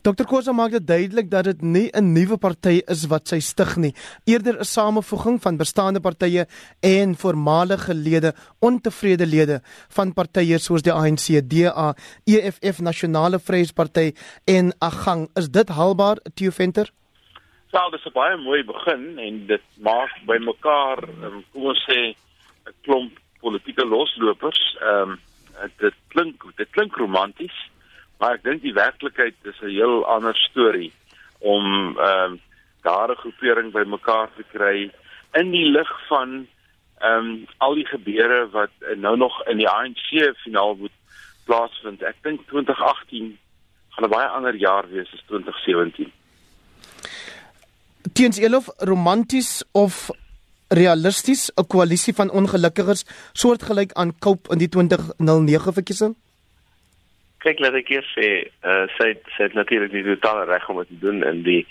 Dr Kosa maak dit duidelik dat dit nie 'n nuwe party is wat sy stig nie, eerder 'n samevoeging van bestaande partye en voormalige lede, ontevrede lede van partye soos die ANC, DA, EFF, Nasionale Vryheidsparty en Agang. Is dit haalbaar, Theo Venter? Wel, dit is 'n baie mooi begin en dit maak bymekaar, um, kom ons sê, 'n klomp politieke loslopers. Ehm um, dit klink dit klink romanties Maar ek dink die werklikheid is 'n heel ander storie om ehm um, daar 'n groepering bymekaar te kry in die lig van ehm um, al die gebeure wat nou nog in die ANC finaal moet plaasvind. Ek dink 2018 gaan 'n baie ander jaar wees as 2017. Teens Elof romanties of realisties 'n koalisie van ongelukkiges soortgelyk aan Cope in die 2009 verkiesing? Kyk laat ek eers sê uh, sy sy het natuurlik die totale reg om dit te doen in die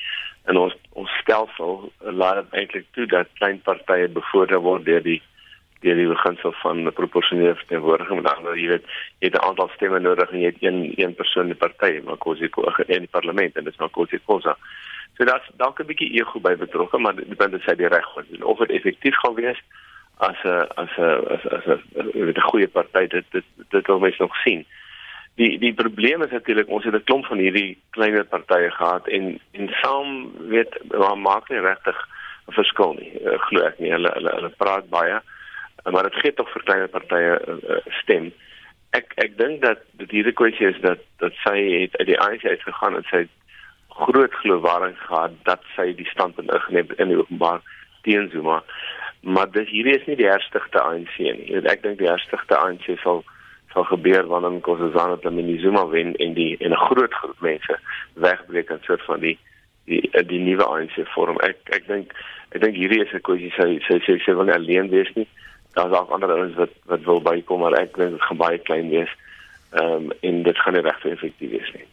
in ons ons stelsel. Uh, laat eintlik toe dat klein partye bevoordeel word deur die deur die beginsel van proporsionele verteenwoordiging met ander jy weet jy het 'n aantal stemme nodig en jy het een een persoon in die party maar kos ek in die parlement en dit is maar kos ek kosa so dat dalk 'n bietjie ego by betrokke maar dit depend dit sy die reg wat doen. Of dit effektief gaan wees as 'n as 'n as 'n 'n goeie party dit dit dit wil mens nog sien die die probleem is natuurlik ons het 'n klomp van hierdie kleiner partye gehad en en saam weet maak nie regtig 'n verskil nie uh, glo ek nie. Hulle hulle hulle praat baie maar dit gee tog vir kleiner partye uh, stem. Ek ek dink dat dit hierdie kwessie is dat dat sy het uit die ANC uitgegaan en sy groot geloofwaardig gehad dat sy die standpunt ingeneem het in die openbaar teen Zuma. Maar dis hierdie is nie die herstigte ANC nie. Ek dink die herstigte ANC sal sal gebeur wanneer Nkosazana Dlamini Zuma wen en die en 'n groot groep mense wegbreek en soort van die die die nuwe ANC vorm. Ek ek dink ek dink hierdie is 'n kwessie sy sy sy sy wil nie alleen wees nie. Daar's ook ander ouens wat wat wil bykom maar ek dink dit gaan baie klein wees. Ehm um, en dit gaan nie regtig effektief wees nie.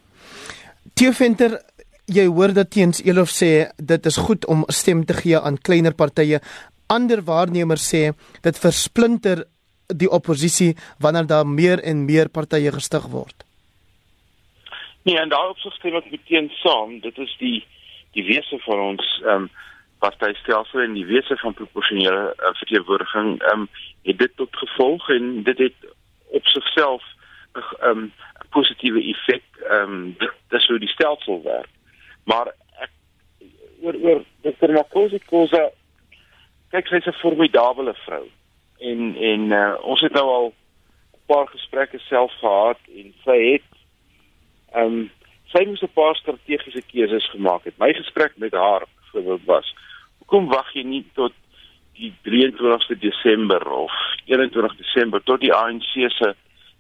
Theo Venter Jy hoor dat teens Elof sê dit is goed om stem te gee aan kleiner partye. Ander waarnemers sê dit versplinter die oppositie wanneer daar meer en meer partye gestig word? Nee, en daarop stem ek meteen saam. Dit is die die wese van ons ehm um, partytelsel en die wese van proporsionele uh, verteenwoordiging ehm um, het dit tot gevolg en dit het op sigself 'n ehm um, positiewe effek ehm um, dis hoe die stelsel werk. Maar ek oor oor Dr. Makosi Kosa kyk sy's 'n formidable vrou en en uh, ons het nou al 'n paar gesprekke self gehad en sy het ehm um, sy moes 'n paar strategiese keuses gemaak het. My gesprek met haar byvoorbeeld was: "Hoekom wag jy nie tot die 23ste Desember of 21 Desember tot die ANC se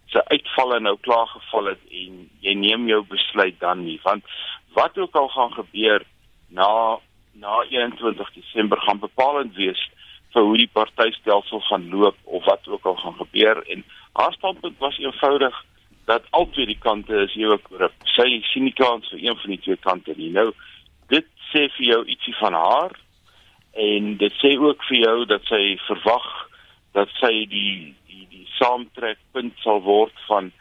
se uitvalle nou klaar geval het en jy neem jou besluit dan nie want wat ook al gaan gebeur na na 21 Desember gaan bepalend wees vir hoe die partytelsel gaan loop of wat ook al gaan gebeur en haar standpunt was eenvoudig dat albei die kante is ewe korrup. Sy sien nie kans vir een van die twee kante nie. Nou dit sê vir jou ietsie van haar en dit sê ook vir jou dat sy verwag dat sy die die die saamtrekpunt sal word van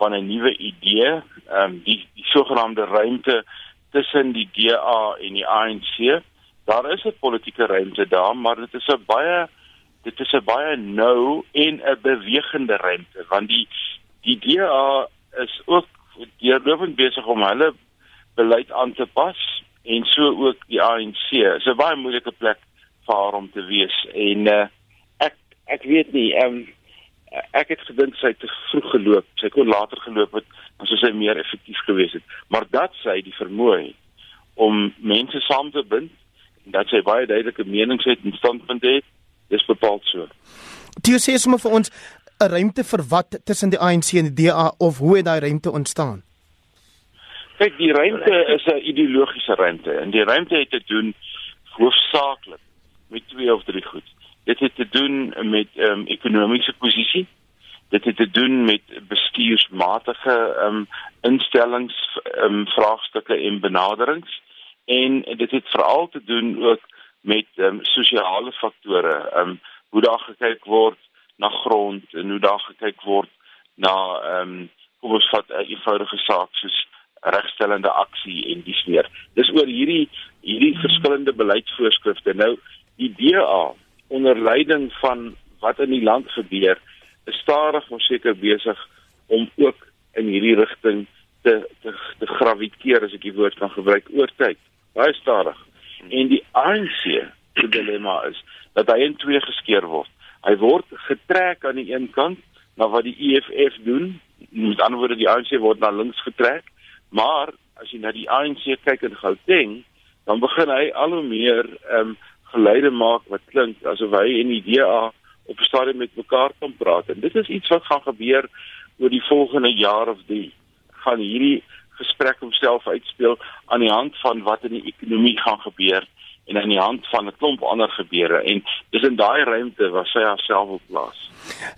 van 'n nuwe idee, ehm um, die die sogenaamde ruimte tussen die DA en die ANC daar is 'n politieke ruimte daar, maar dit is 'n baie dit is 'n baie nou en 'n bewegende ruimte want die die DA is ook deurlopend besig om hulle beleid aan te pas en so ook die ANC. Dit is 'n baie moeilike plek vir haar om te wees en uh, ek ek weet nie um, ek het gedink sy het te vroeg geloop. Sy kon later geloop het, dan sou sy meer effektief gewees het. Maar dat sy die vermoë om mense saam te bind dat sy baie duidelike menings het en standpunt het, dis bepaald so. Jy sê sommer vir ons 'n ruimte vir wat tussen die ANC en die DA of hoe het daai ruimte ontstaan? Kyk, die ruimte is 'n ideologiese ruimte en die ruimte het te doen hoofsaaklik met twee of drie goed. Dit het te doen met ehm um, ekonomiese posisie. Dit het te doen met bestuursmatige ehm um, instellings ehm um, vraagstukke en benaderings en dit het veral te doen ook met ehm um, sosiale faktore, ehm um, hoe daar gekyk word na grond en hoe daar gekyk word na ehm um, kom ons vat 'n eenvoudige saak soos regstellende aksie en dis meer. Dis oor hierdie hierdie verskillende beleidsvoorskrifte. Nou die DA onder leiding van wat in die land gebeur, is stadig maar seker besig om ook in hierdie rigting te te te graviteer as ek die woord kan gebruik oor tyd. Baie stadig. En die ANC se dilemma is dat hy in twee geskeur word. Hy word getrek aan die een kant na wat die EFF doen. Met ander woorde die ANC word na links getrek, maar as jy na die ANC kyk in Gauteng, dan begin hy al hoe meer ehm um, geleide maak wat klink asof hy en die DA op 'n stadium met mekaar kan praat. En dit is iets wat gaan gebeur oor die volgende jaar of 3. Gaan hierdie gesprek homself uitspeel aan die hand van wat in die ekonomie gaan gebeur en aan die hand van 'n klomp ander gebeure en dis in daai ruimte waar sy haarself op plaas.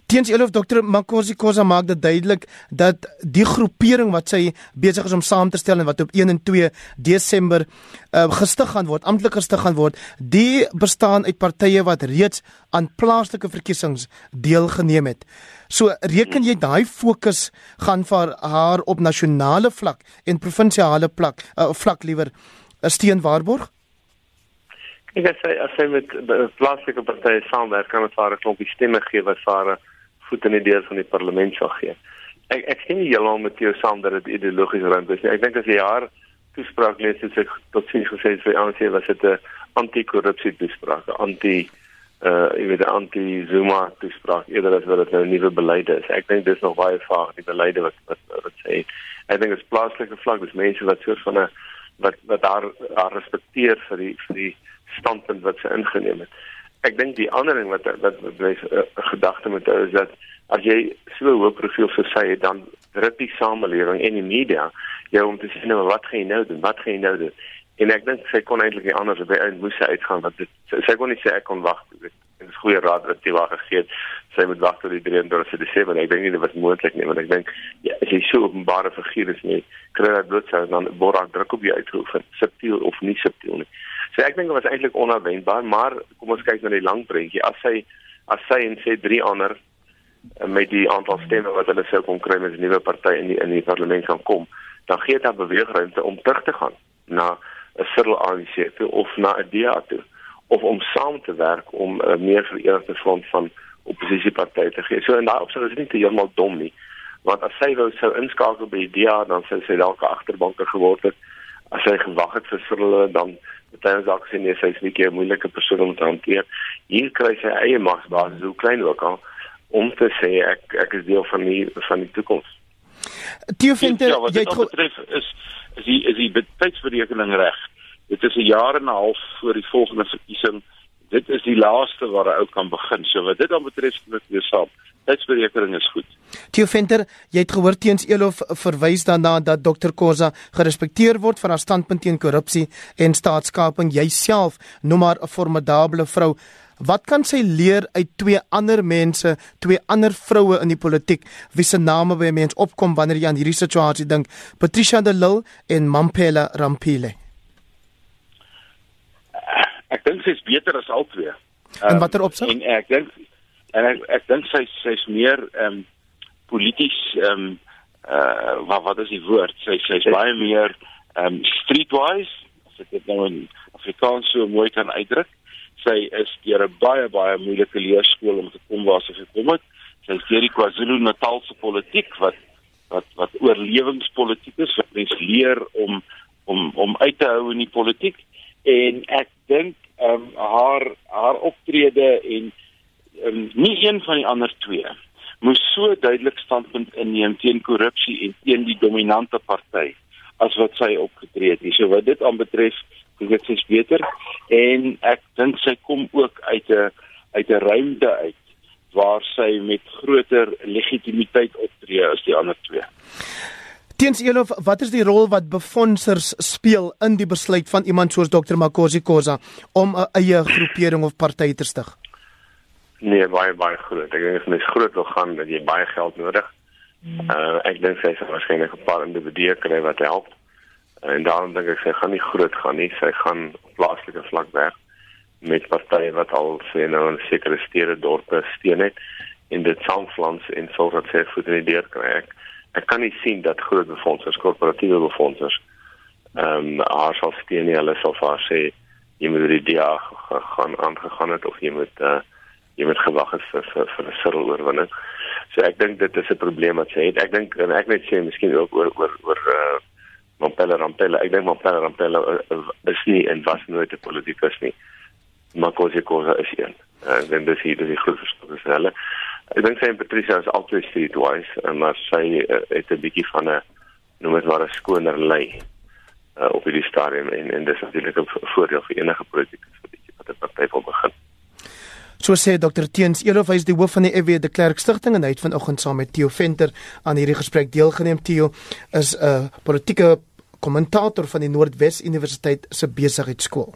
Teens Elof Dr Makosi Kosa maak dit duidelik dat die groepering wat sy besig is om saam te stel en wat op 1 en 2 Desember uh, gestig gaan word, amptelik gestig gaan word, die bestaan uit partye wat reeds aan plaaslike verkiesings deelgeneem het. So reken jy daai fokus gaan vir haar op nasionale vlak en provinsiale vlak, uh, vlak liewer 'n steen waarborg? Ek sê as jy met plaaslike partye saamwerk, kan dit vir 'n klompie stemme gee wat vir 'n voet in die deur van die parlement sal gee. Ek ek sien heeltemal met jou saam dat dit ideologies rond is. Ek dink as jy haar toespraak lees, het sy tot sien gesê sy ANC was dit 'n anti-korrupsie toespraak, anti uh jy weet 'n anti-Zuma toespraak eerder as wat dit nou nuwe beleid is. Ek dink dis nog baie vaag die beleide wat wat wat sê. Ek dink dit is plaaslike vlak, dis mense wat soort van 'n wat wat daar respekteer vir die vir die standpunt wat sy ingeneem het. Ek dink die ander ding wat wat baie 'n uh, gedagte moet hou is dat as jy so 'n hoë profiel vir sy het dan druk die samelewing en die media jou om te sê nou wat gaan jy nou doen? Wat gaan jy nou doen? En ek dink sy kon eintlik nie anders by uit moes sy uitgaan want dit sy, sy kon nie sê ek kon wag dit is goeie raad wat wag gegee het sy moet wag tot die 23 Desember ek dink nie dit was moontlik nie want ek dink ja, as jy so openbare figuur is nie kry jy bloedsou dan word daar druk op jou uitgeoefen subtiel of nie subtiel nie So ek dink dit was eintlik onverwendbaar, maar kom ons kyk na die lang prentjie. As sy as sy en sê drie ander eh, met die aantal stemme wat hulle sou kon kry met 'n nuwe party in die in die parlement kan kom, dan gee dit 'n beweegruimte om terug te gaan na 'n sirkel ANC toe of na 'n DA toe of om saam te werk om 'n uh, meer verenigde front van oppositiepartye te gee. So en daai opsig is nie te heeltemal dom nie. Want as sy wou sou inskakel by die DA, dan sou sy dalk 'n agterbanker geword het. As sy gewag het vir hulle dan Party dalk sien jy sy's nie 'n moeilike persoon om te hanteer. Hier kry sy eie magsbasis, hoe klein ook al, om te sê ek ek is deel van die van die toekoms. Theo vind ja, jy het betref is is die is die tydsberekening reg. Dit is 'n jaar en 'n half voor die volgende verkiesing. Dit is die laaste waar 'n ou kan begin. So wat dit dan betref, moet jy saam tydsberekening is goed. Theo Venter, jy het gehoor teens Elof verwys daarna dat Dr Khoza gerespekteer word vir haar standpunt teen korrupsie en staatskaping. Jouself noem haar 'n formidable vrou. Wat kan sy leer uit twee ander mense, twee ander vroue in die politiek wie se name by mense opkom wanneer jy aan hierdie situasie dink? Patricia de Lille en Mampela Rampile. Ek dink sy's beter as al twee. En watter opsig? En ek dink en ek ek dink sy sy's meer ehm um, polities ehm um, uh wat wat is die woord sy sy's baie meer ehm um, streetwise as ek dit nou in Afrikaans so mooi kan uitdruk sy is deur 'n baie baie moeilike leerskool om te kom waar sy gekom het sy is deur die KwaZulu-Natal se politiek wat wat wat oorlewingspolitiek is wat mens leer om om om uit te hou in die politiek en ek dink ehm um, haar haar optrede en um, nie een van die ander twee moes so duidelik standpunt inneem teen korrupsie en teen die dominante party as wat sy opgetree het. So wat dit aanbetref, dink ek sy's beter en ek dink sy kom ook uit 'n uit 'n ruimte uit waar sy met groter legitimiteit optree as die ander twee. Teens Elof, wat is die rol wat befondsers speel in die besluit van iemand soos Dr Makosi Khoza om 'n eie groepering of party te stig? Nee, baie baie groot. Ek dink as mens groot wil gaan, dat jy baie geld nodig. Uh ek dink sy sal waarskynlik 'n paar individue kry wat help. En daarom dink ek sy gaan nie groot gaan nie. Sy gaan plaaslike vlak werk met partye wat al sê nou 'n sekere stede dorpe steun het en dit saamflans en sou dat sy in die deur kry. Ek ek kan nie sien dat groot befondsers, korporatiewe befondsers ehm um, haar sal steun nie. Hulle sal vir haar sê jy moet die DA gaan aangegaan het of jy moet uh, jy moet gewag het vir vir, vir 'n sirkel oorwinning. So ek dink dit is 'n probleem wat sy het. Ek dink en ek net sê miskien ook oor oor oor uh, Mompella Rampella. Ek dink Mompella Rampella uh, is nie en was nooit 'n politikus nie. Maar Kosi Kosa is een. En dan dis hier dis die groot verskil tussen hulle. Ek dink sy en Patricia is altyd streetwise, maar sy uh, het 'n bietjie van 'n noem dit maar 'n skoner lei uh, op hierdie stadium en en dis natuurlik 'n voordeel vir enige politikus wat 'n party wil begin. So sê Dr Teens Elof hy is die hoof van die FW de Klerk Stichting en hy het vanoggend saam met Theo Venter aan hierdie gesprek deelgeneem. Theo is 'n uh, politieke kommentator van die Noordwes Universiteit se besigheidskool.